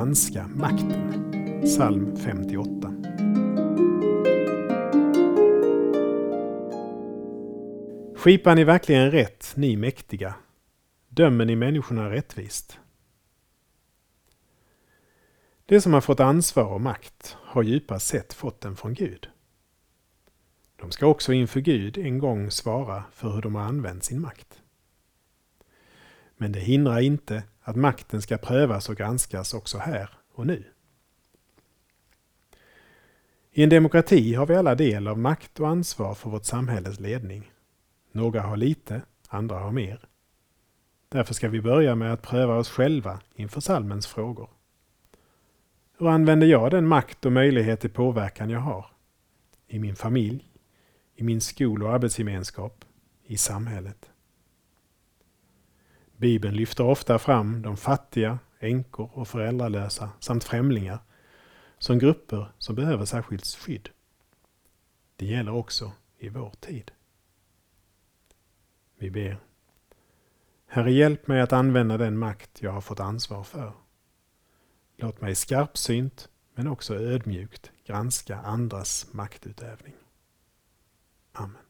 granska makten. Psalm 58. Skipar ni verkligen rätt, ni mäktiga? Dömer ni människorna rättvist? De som har fått ansvar och makt har djupast sett fått den från Gud. De ska också inför Gud en gång svara för hur de har använt sin makt. Men det hindrar inte att makten ska prövas och granskas också här och nu. I en demokrati har vi alla del av makt och ansvar för vårt samhälles ledning. Några har lite, andra har mer. Därför ska vi börja med att pröva oss själva inför salmens frågor. Hur använder jag den makt och möjlighet till påverkan jag har? I min familj, i min skol och arbetsgemenskap, i samhället. Bibeln lyfter ofta fram de fattiga, änkor och föräldralösa samt främlingar som grupper som behöver särskilt skydd. Det gäller också i vår tid. Vi ber. Herre, hjälp mig att använda den makt jag har fått ansvar för. Låt mig skarpsynt, men också ödmjukt granska andras maktutövning. Amen.